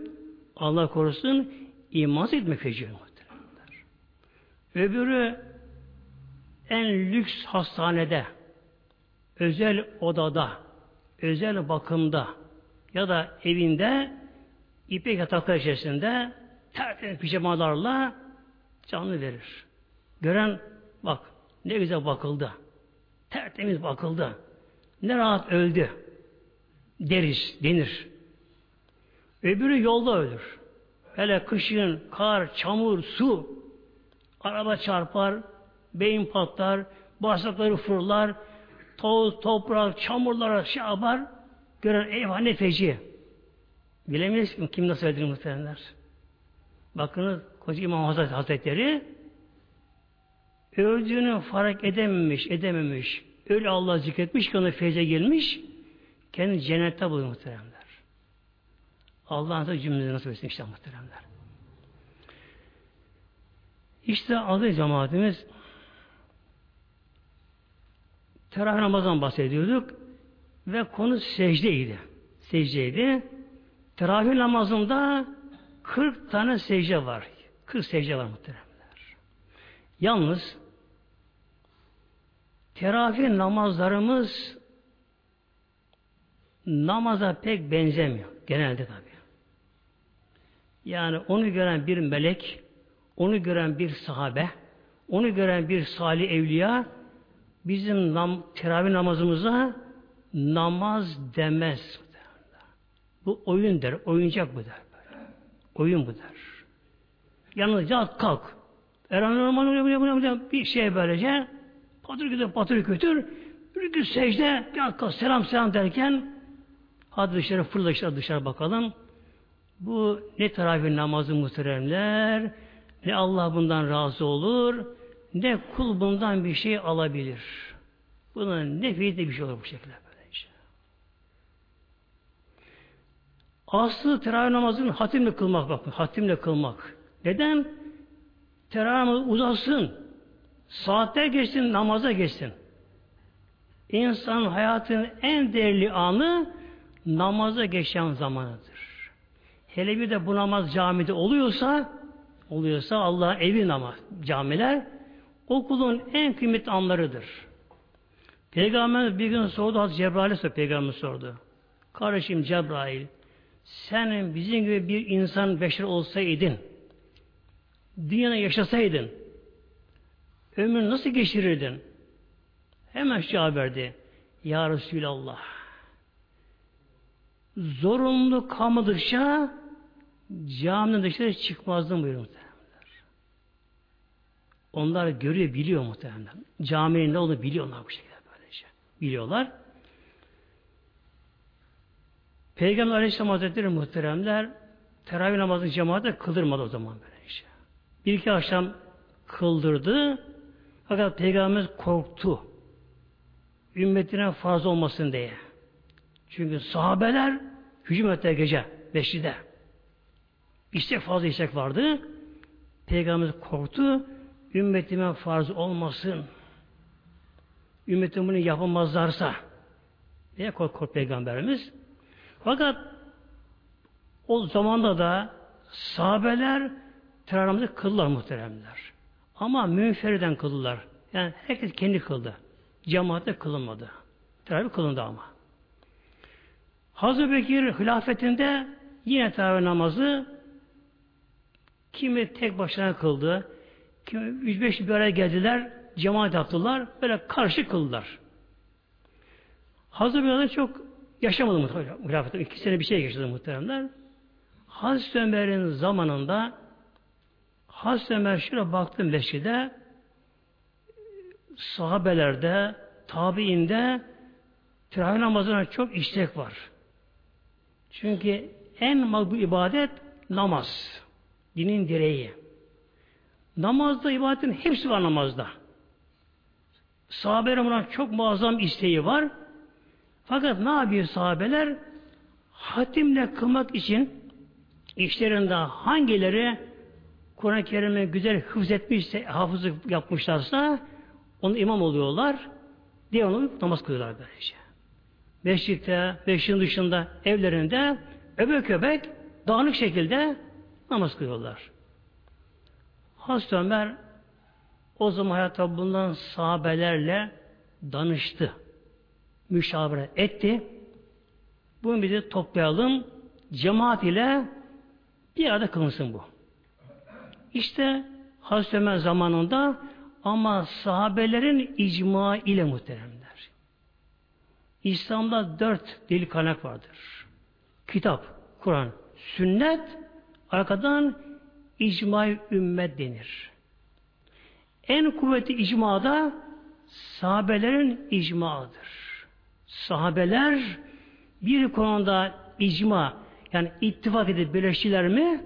Allah korusun imansız etmek feci ölüm muhtemelen. Öbürü en lüks hastanede, özel odada, özel bakımda ya da evinde ipek yataklar içerisinde tertemiz pijamalarla canlı verir. Gören bak ne güzel bakıldı. Tertemiz bakıldı. Ne rahat öldü. Deriz, denir. Öbürü yolda ölür. Hele kışın kar, çamur, su, araba çarpar, beyin patlar, bağırsakları fırlar, toz, toprak, çamurlara şey yapar, gören eyvah ne feci. Bilemeyiz kim nasıl öldürür muhtemelenler. Bakınız Koca İmam Hazretleri öldüğünü fark edememiş, edememiş. Öyle Allah zikretmiş ki ona feyze gelmiş. Kendi cennette buluyor muhteremler. Allah'ın da cümlenizi nasıl etsin işte muhteremler. İşte adı cemaatimiz teravih namazdan bahsediyorduk ve konu secdeydi. Secdeydi. Teravih namazında 40 tane secde var. 40 secde var muhteremler. Yalnız teravih namazlarımız namaza pek benzemiyor. Genelde tabi. Yani onu gören bir melek, onu gören bir sahabe, onu gören bir salih evliya bizim nam, teravih namazımıza namaz demez. Bu oyun der, oyuncak bu der. Oyun bu der. Yalnızca kalk. Erhan bir şey böylece patır götür, patır götür rükü secde bir kalk, selam selam derken hadi dışarı fırla dışarı, dışarı bakalım. Bu ne teravih namazı muhteremler ne Allah bundan razı olur ne kul bundan bir şey alabilir. Buna ne fiyatı bir şey olur bu şekilde. Aslı teravih namazını hatimle kılmak bakın. Hatimle kılmak. Neden? Teravih uzasın. Saatler geçsin, namaza geçsin. İnsanın hayatının en değerli anı namaza geçen zamanıdır. Hele bir de bu namaz camide oluyorsa oluyorsa Allah evi namaz camiler okulun en kıymetli anlarıdır. Peygamber bir gün sordu Hazreti Cebrail'e sordu. Peygamber sordu. Kardeşim Cebrail senin bizim gibi bir insan beşer olsaydın dünyada yaşasaydın ömrünü nasıl geçirirdin? Hemen cevap verdi. Ya Resulallah zorunlu kalmadıkça caminin dışarı çıkmazdım buyuruyor muhtemelen. Onlar görüyor, biliyor muhtemelen. Caminin ne olduğunu biliyorlar bu şekilde böylece. Biliyorlar. Peygamber Aleyhisselam Hazretleri muhteremler teravih namazını cemaate kıldırmadı o zaman böylece. Bir iki akşam kıldırdı fakat Peygamber korktu. Ümmetine fazla olmasın diye. Çünkü sahabeler hücum ettiler gece beşlide. İstek fazla istek vardı. Peygamber korktu. Ümmetime farz olmasın. Ümmetim bunu yapamazlarsa diye kork, kork peygamberimiz. Fakat o zamanda da sahabeler teravih kıldılar muhteremler. Ama münferiden kıldılar. Yani herkes kendi kıldı. Cemaatte kılınmadı. Teravih kılındı ama. Hazreti Bekir hilafetinde yine teravih namazı kimi tek başına kıldı, kimi üç beş bir araya geldiler, cemaat yaptılar, böyle karşı kıldılar. Hazreti Bekir çok yaşamadı muhtemelen. İki sene bir şey geçti muhteremler. Hazreti Ömer'in zamanında Ömer şöyle baktım mescide sahabelerde, tabiinde teravih namazına çok istek var. Çünkü en makbul ibadet namaz. Dinin direği. Namazda ibadetin hepsi var namazda. Sahabelerin buna çok muazzam isteği var. Fakat ne yapıyor sahabeler? Hatimle kılmak için işlerinde hangileri Kur'an-ı Kerim'i güzel hıfz etmişse, hafızlık yapmışlarsa onu imam oluyorlar. Diğer onu namaz kılıyorlar böylece. mescitte, meşrin dışında, evlerinde öbek öbek dağınık şekilde namaz kılıyorlar. Hazreti Ömer o zaman hayatta bulunan sahabelerle danıştı. Müşavere etti. Bunu de toplayalım. Cemaat ile bir arada kılınsın bu. İşte Hazreti Ömer zamanında ama sahabelerin icma ile muhteremler. İslam'da dört dil kaynak vardır. Kitap, Kur'an, sünnet, arkadan icma ümmet denir. En kuvvetli icmada sahabelerin icmaıdır. Sahabeler bir konuda icma yani ittifak edip birleştiler mi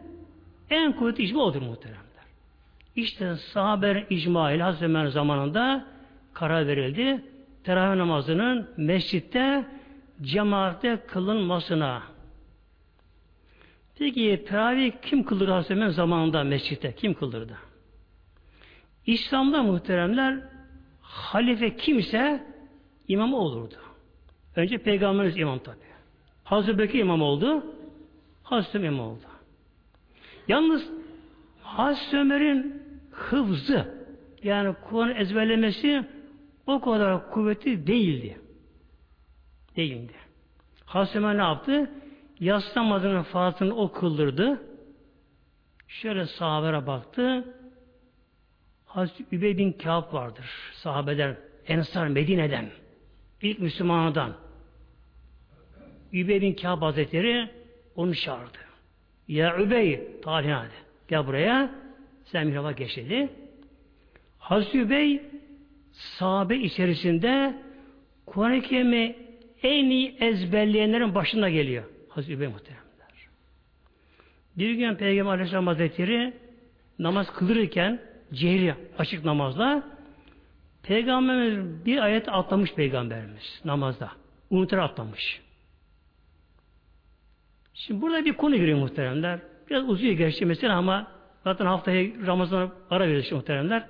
en kuvvetli icma odur muhteremler. İşte sahabenin icma ile Hazreti zamanında karar verildi. Teravih namazının mescitte cemaatte kılınmasına. Peki teravih kim kılır Hazreti zamanında mescitte? Kim kıldırdı? İslam'da muhteremler halife kimse imam olurdu. Önce peygamberimiz imam tabi. Hazreti Bekir imam oldu. Hazreti imam oldu. Yalnız Hazreti Ömer'in hıfzı yani Kur'an ezberlemesi o kadar kuvvetli değildi. Değildi. Hazreti Ömer ne yaptı? Yas namazının farzını o kıldırdı. Şöyle sahabere baktı. Hazreti Übey bin Kâb vardır. Sahabeden, Ensar, Medine'den. ilk Müslümanıdan. Übey bin Kâb Hazretleri onu çağırdı. Ya Übey, talih hadi. Gel buraya. Sen mihraba geç dedi. Hazreti Übey sahabe içerisinde Kur'an-ı Kerim'i en iyi ezberleyenlerin başında geliyor. Hazreti Übey muhteremler. Bir gün Peygamber Aleyhisselam Hazretleri namaz kılırken cehri açık namazda Peygamberimiz bir ayet atlamış Peygamberimiz namazda. Unutur atlamış. Şimdi burada bir konu giriyor muhteremler. Biraz uzuyor gerçi mesela ama zaten haftaya Ramazan'a ara veriyoruz muhteremler.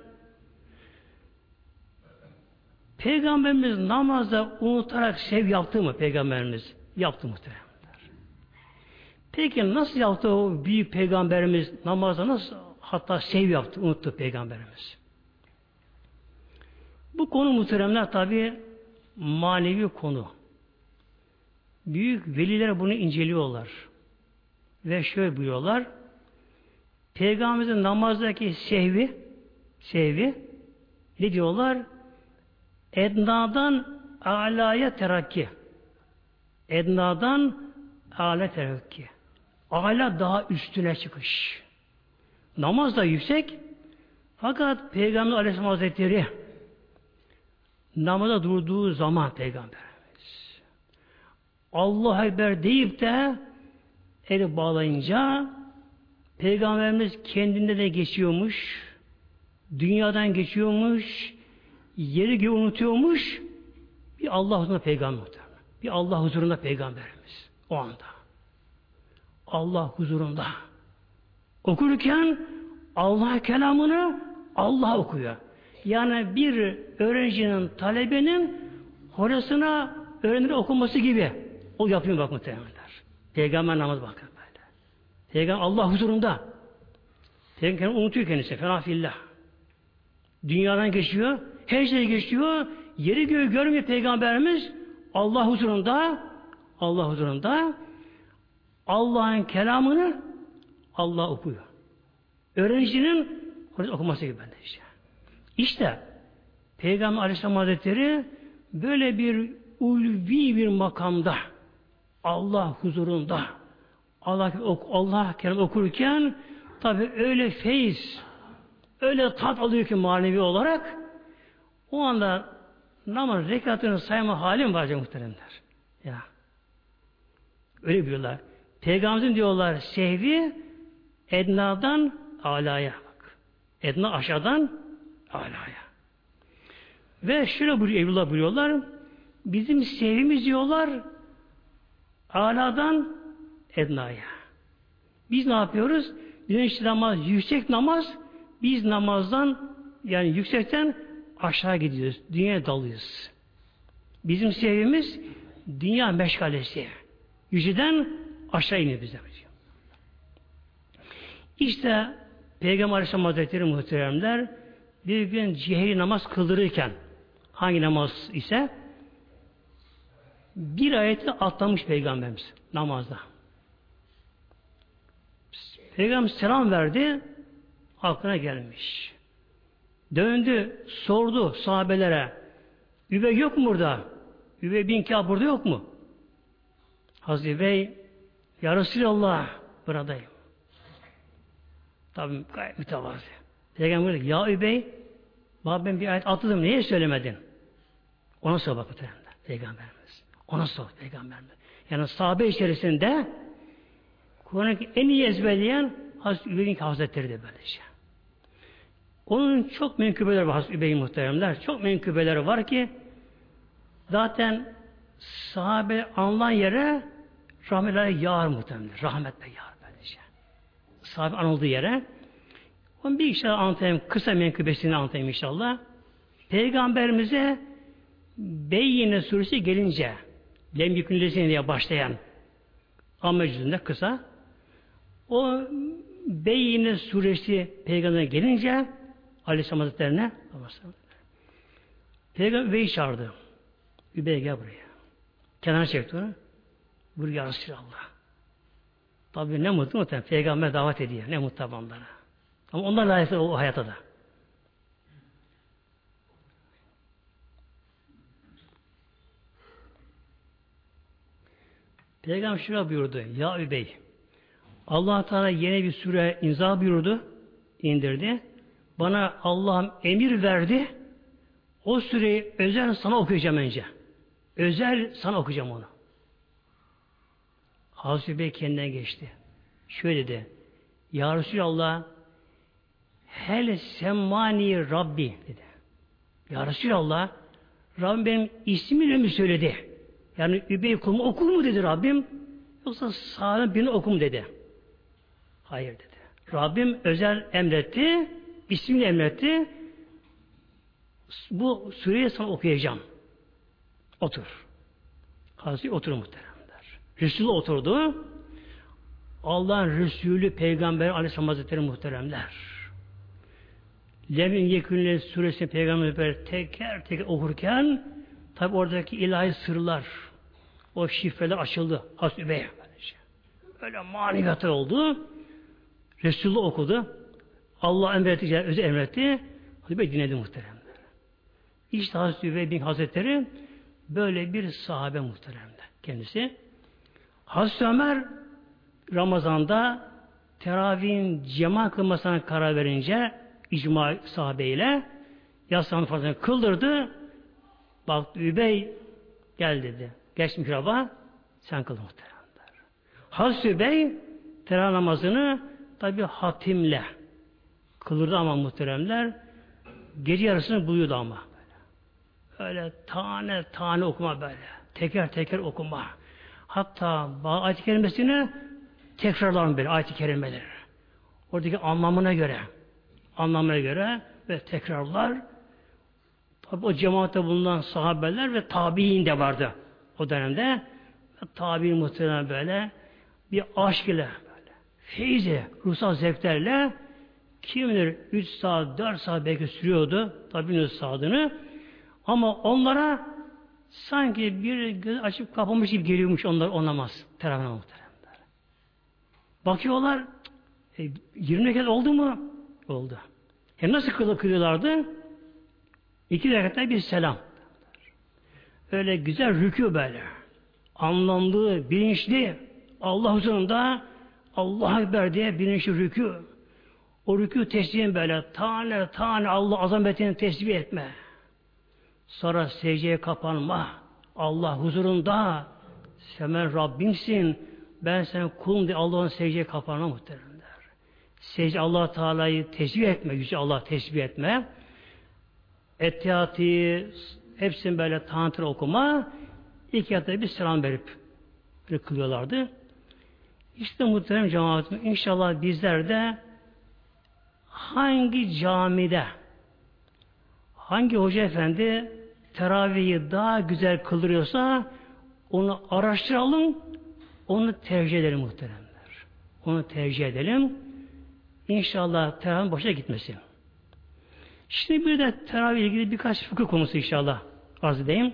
Peygamberimiz namazda unutarak sev yaptı mı Peygamberimiz? Yaptı muhteremler. Peki nasıl yaptı o büyük Peygamberimiz namazda nasıl hatta sev yaptı, unuttu Peygamberimiz? Bu konu muhteremler tabi manevi konu. Büyük veliler bunu inceliyorlar. Ve şöyle buyuruyorlar. Peygamberimizin namazdaki sehvi sehvi ne diyorlar? Ednadan alaya terakki. Ednadan ala terakki. Ala daha üstüne çıkış. Namaz da yüksek fakat Peygamber Aleyhisselam Hazretleri namaza durduğu zaman Peygamberimiz Allah Ekber deyip de eli bağlayınca Peygamberimiz kendinde de geçiyormuş dünyadan geçiyormuş yeri gibi unutuyormuş bir Allah huzurunda peygamber bir Allah huzurunda peygamberimiz o anda Allah huzurunda okurken Allah kelamını Allah okuyor. Yani bir öğrencinin, talebenin hocasına öğrenir okuması gibi. O yapıyor bak muhtemelenler. Peygamber namaz bakın böyle. Peygamber Allah huzurunda. Peygamber unutuyor kendisi. Fena fillah. Dünyadan geçiyor. Her şeyi geçiyor. Yeri göğü görmüyor Peygamberimiz. Allah huzurunda Allah huzurunda Allah'ın kelamını Allah okuyor. Öğrencinin okuması gibi bende işte. İşte Peygamber Aleyhisselam Hazretleri böyle bir ulvi bir makamda Allah huzurunda Allah Allah kelam okurken tabi öyle feyiz öyle tat alıyor ki manevi olarak o anda namaz rekatını sayma halim var muhteremler. Ya. Öyle biliyorlar. Peygamberimizin diyorlar sehvi ednadan alaya bak. Edna aşağıdan alaya. Ve şöyle buyuruyor, Evlullah buyuruyorlar. Bizim sevimiz diyorlar aladan ednaya. Biz ne yapıyoruz? Güneş namaz, yüksek namaz biz namazdan yani yüksekten aşağı gidiyoruz. Dünyaya dalıyoruz. Bizim sevimiz Dünya meşgalesi. Yüzüden aşağı iniyor bize. İşte Peygamber Aleyhisselam Hazretleri muhteremler bir gün cihri namaz kıldırırken hangi namaz ise bir ayeti atlamış Peygamberimiz namazda. Peygamber selam verdi aklına gelmiş. Döndü, sordu sahabelere. Übey yok mu burada? Übey bin Kâb burada yok mu? Hazreti Bey Ya Resulallah buradayım. Tabi gayet mütevazı. Peygamber dedi ya Übey ben bir ayet atladım niye söylemedin? Ona sor bak Peygamberimiz. Ona sor Peygamberimiz. Yani sahabe içerisinde Kur'an'ı en iyi ezberleyen Hazreti Übey'in Hazretleri de böylece. Onun çok menkıbeleri var Hazreti Übey'in muhteremler. Çok menkıbeleri var ki zaten sahabe anılan yere rahmetle yağar muhtemelen. Rahmetle yağar böylece. Sahabe anıldığı yere. Onu bir inşallah anlatayım. Kısa menkıbesini anlatayım inşallah. Peygamberimize Beyyine suresi gelince Lem yükünlesine diye başlayan Amma kısa o Beyyine suresi peygamberine gelince Aleyhisselam Hazretlerine Peygamber Übey'i çağırdı. Übey gel buraya. Kenara çekti onu. Buraya Resulallah. Tabi ne mutlu muhtemelen. Peygamber davet ediyor. Ne mutlu onlara. Ama onlar layıklı o hayata da. Peygamber şuna buyurdu. Ya Übey allah Teala yeni bir süre imza buyurdu. indirdi. Bana Allah'ım emir verdi. O süreyi özel sana okuyacağım önce. Özel sana okuyacağım onu. Hazreti Bey kendinden geçti. Şöyle dedi. Ya Resulallah Hel semmani Rabbi dedi. Ya Resulallah Rabbim benim ismini mi söyledi? Yani Übey kulumu okur mu dedi Rabbim? Yoksa sağlam birini oku mu dedi. Hayır dedi. Rabbim özel emretti, ismini emretti. Bu sureyi sana okuyacağım. Otur. Hazreti otur muhteremler. Resul oturdu. Allah'ın Resulü Peygamber Aleyhisselam Hazretleri muhteremler. Lemin Yekünle suresini Peygamber teker teker okurken tabi oradaki ilahi sırlar o şifreler açıldı. Hazreti Übey'e Öyle maneviyatı oldu. Resulullah okudu. Allah emretti, özü emretti. Hazreti Übey dinledi muhteremler. İşte Hazreti bin Hazretleri böyle bir sahabe muhteremler kendisi. Hazreti Ömer Ramazan'da teravihin cema kılmasına karar verince icma sahabeyle yaslanı fazla kıldırdı. Baktı Übey gel dedi. Geç mihraba sen kıl muhteremler. Hazreti Übey teravih namazını tabi hatimle kılırdı ama muhteremler gece yarısını buluyordu ama. Öyle tane tane okuma böyle. Teker teker okuma. Hatta ayet-i kerimesini tekrarlar böyle ayet-i kerimeleri. Oradaki anlamına göre anlamına göre ve tekrarlar tabi o cemaatte bulunan sahabeler ve tabi'in de vardı o dönemde. Tabi'in muhtemelen böyle bir aşk ile böyle feyze, ruhsal zevklerle kim bilir 3 saat, 4 saat belki sürüyordu tabi'nin saadını ama onlara sanki bir göz açıp kapamış gibi geliyormuş onlar onamaz. Teravih muhteremler. Bakıyorlar e, 20 kez oldu mu? Oldu. Hem nasıl kılıp kılıyorlardı? İki rekatta bir selam. Öyle güzel rükû böyle. Anlamlı, bilinçli. Allah huzurunda Allah Ekber diye bilinçli rükû. O rükû tesbih böyle tane tane Allah azametini tesbih etme. Sonra secdeye kapanma. Allah huzurunda sen Rabbimsin. Ben senin kulum diye Allah'ın secdeye kapanma muhteremler. Secde Allah Teala'yı tesbih etme. Yüce Allah tesbih etme. Ettiyatı hepsini böyle tanıtır okuma. İlk yatta bir selam verip kılıyorlardı. İşte muhterem cemaatim inşallah bizler de hangi camide hangi hoca efendi teravihi daha güzel kıldırıyorsa Onu araştıralım, onu tercih edelim muhteremler. Onu tercih edelim. İnşallah teravih boşa gitmesin. Şimdi bir de teravih ilgili birkaç fıkıh konusu inşallah arz edeyim.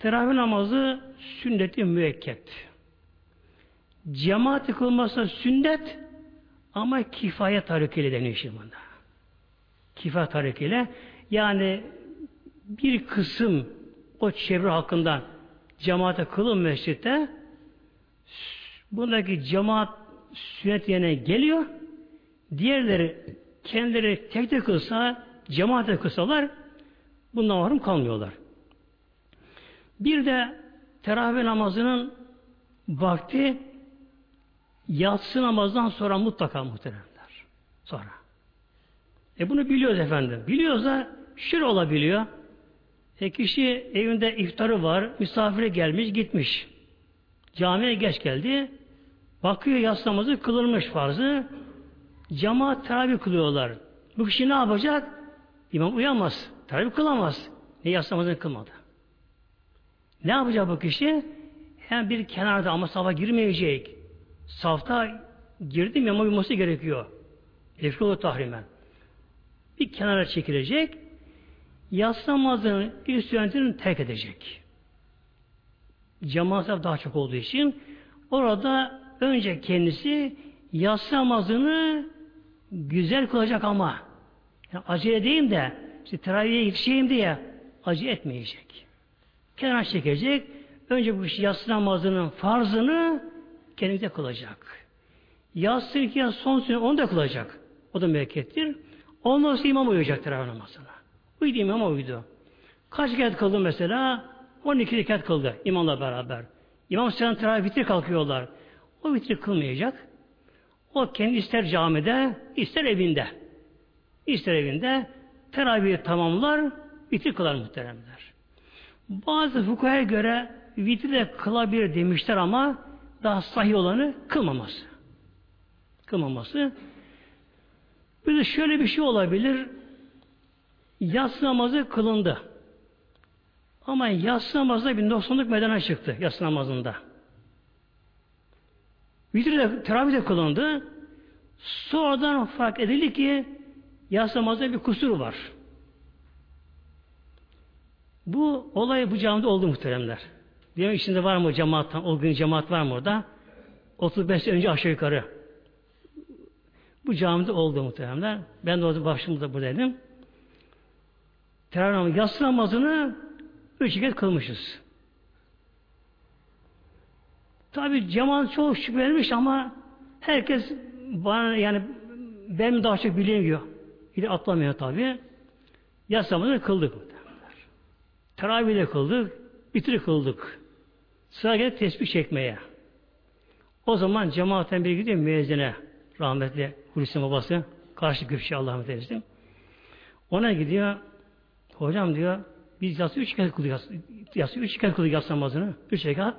Teravih namazı sünnet-i müekket. Cemaat kılması sünnet ama kifayet tarikiyle deniyor şimdi bunda. Kifayet tarikiyle yani bir kısım o çevre hakkında cemaate kılın mescitte buradaki cemaat sünnet yerine geliyor. Diğerleri kendileri tek tek kılsa, cemaate kılsalar bundan mahrum kalmıyorlar. Bir de teravih namazının vakti yatsı namazdan sonra mutlaka muhteremler. Sonra. E bunu biliyoruz efendim. Biliyoruz da şöyle olabiliyor. E kişi evinde iftarı var, misafire gelmiş, gitmiş. Camiye geç geldi. Bakıyor yatsı namazı kılınmış farzı. Cemaat teravih kılıyorlar. Bu kişi ne yapacak? İmam uyanmaz. Teravih kılamaz. Ne yatsı namazını kılmadı. Ne yapacak bu kişi? Hem bir kenarda ama safa girmeyecek. Safta girdim ama uyuması gerekiyor. Efkulu tahrimen. Bir kenara çekilecek. Yatsı namazının ilk sünnetini terk edecek. Cemaat daha çok olduğu için orada önce kendisi yatsı güzel kılacak ama yani acele edeyim de işte teraviye yetişeyim diye acele etmeyecek. Kenara çekecek. Önce bu yatsı namazının farzını kendisi kılacak. Yatsı iki son sünnet onu da kılacak. O da müekkettir. Ondan sonra imam uyuyacak teravih namazına. Uydu imama uydu. Kaç rekat kıldı mesela? 12 rekat kıldı imamla beraber. İmam selam teravih bitir kalkıyorlar. O bitir kılmayacak. O kendi ister camide, ister evinde. İster evinde teravihi tamamlar, bitir kılar muhteremler. Bazı fukaya göre vitri de kılabilir demişler ama daha sahih olanı kılmaması. Kılmaması. Bir de şöyle bir şey olabilir. Yatsı namazı kılındı. Ama yatsı namazında bir noksanlık medene çıktı yatsı namazında. Vitri de teravih de kılındı. Sonradan fark edildi ki yatsı namazda bir kusur var. Bu olay bu camide oldu muhteremler. Diyorum içinde var mı cemaattan, o gün cemaat var mı orada? 35 sene önce aşağı yukarı. Bu camide oldu muhteremler. Ben de orada başımda buradaydım. Teravih namazı, yatsı üç kez kılmışız. Tabi cemaat çok şüphelenmiş ama herkes bana yani ben daha çok bilemiyor. Bir atlamıyor tabi. Yatsı namazını kıldık. Teravih de kıldık. Bitir kıldık. Sıra geldi tesbih çekmeye. O zaman cemaatten bir gidiyor müezzine rahmetli Hulusi babası karşı Güfşi Allah'ım eylesin. Ona gidiyor hocam diyor biz yatsı üç kez kılıyoruz. Yatsı üç kez kılıyoruz yatsı namazını. Üç rekat.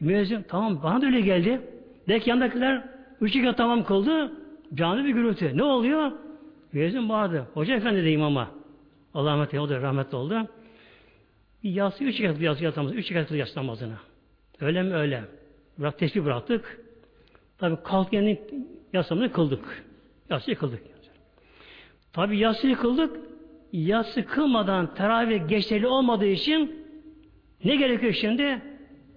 Müezzin tamam bana da öyle geldi. Belki yandakiler üç rekat tamam kıldı. Canlı bir gürültü. Ne oluyor? Müezzin bağırdı. Hoca efendi de imama. Allah rahmet eylesin. O da rahmetli oldu. Bir yatsı üç rekat yatsı yatsı Üç rekat yatsı namazını. Öyle mi öyle. Bırak tesbih bıraktık. Tabi kalk yani yasamını kıldık. Yatsıyı kıldık. Tabi yatsıyı kıldık. Yatsı kılmadan teravih geçerli olmadığı için ne gerekiyor şimdi?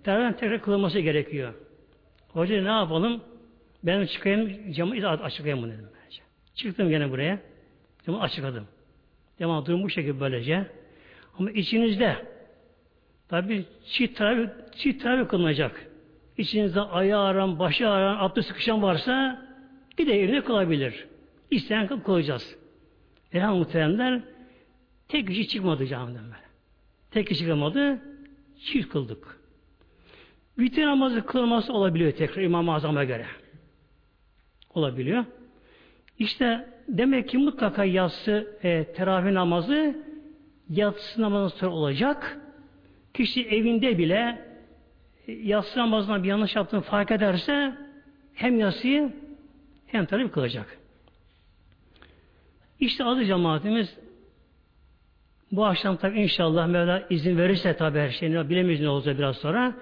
Teravih tekrar kılınması gerekiyor. Hoca ne yapalım? Ben çıkayım, camı açıklayayım bunu dedim. Bence. Çıktım gene buraya. Camı açıkladım. Devam durum bu şekilde böylece. Ama içinizde tabi çift teravih, çift teravih kılınacak. İçinizde ayağı aran, başı aran, abdest sıkışan varsa bir de evine kılabilir. İsteyen kılıp kılacağız. Elhamdülillah muhteremler tek kişi çıkmadı camiden böyle. Tek kişi çıkamadı, çift kıldık. Vitir namazı kılması olabiliyor tekrar İmam-ı Azam'a göre. Olabiliyor. İşte demek ki mutlaka yatsı e, teravih namazı yatsı namazı sonra olacak. Kişi evinde bile e, yatsı namazına bir yanlış yaptığını fark ederse hem yatsıyı hem teravih kılacak. İşte adı cemaatimiz Bu akşam tabi inşallah Mevla izin verirse tabi her şeyini bilemeyiz ne olacak biraz sonra.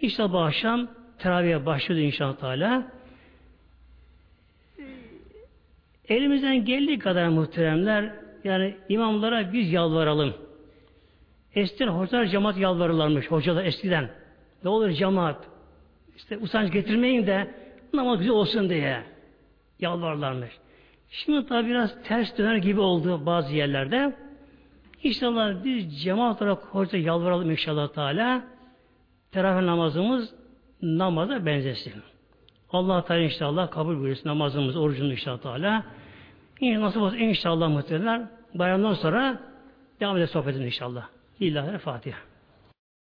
İnşallah bu akşam teraviye başlıyor inşallah Teala. Elimizden geldiği kadar muhteremler yani imamlara biz yalvaralım. Eskiden hocalar cemaat yalvarırlarmış hocalar eskiden. Ne olur cemaat işte usanç getirmeyin de namaz güzel olsun diye yalvarlarmış. Şimdi tabi biraz ters döner gibi oldu bazı yerlerde. İnşallah biz cemaat olarak hoca yalvaralım inşallah Teala. Teravih namazımız namaza benzesin. Allah Teala inşallah kabul buyursun namazımız, orucunu inşallah Teala. Nasıl olsa inşallah muhtemelen bayramdan sonra devam edelim sohbetin inşallah. İllahi Fatiha.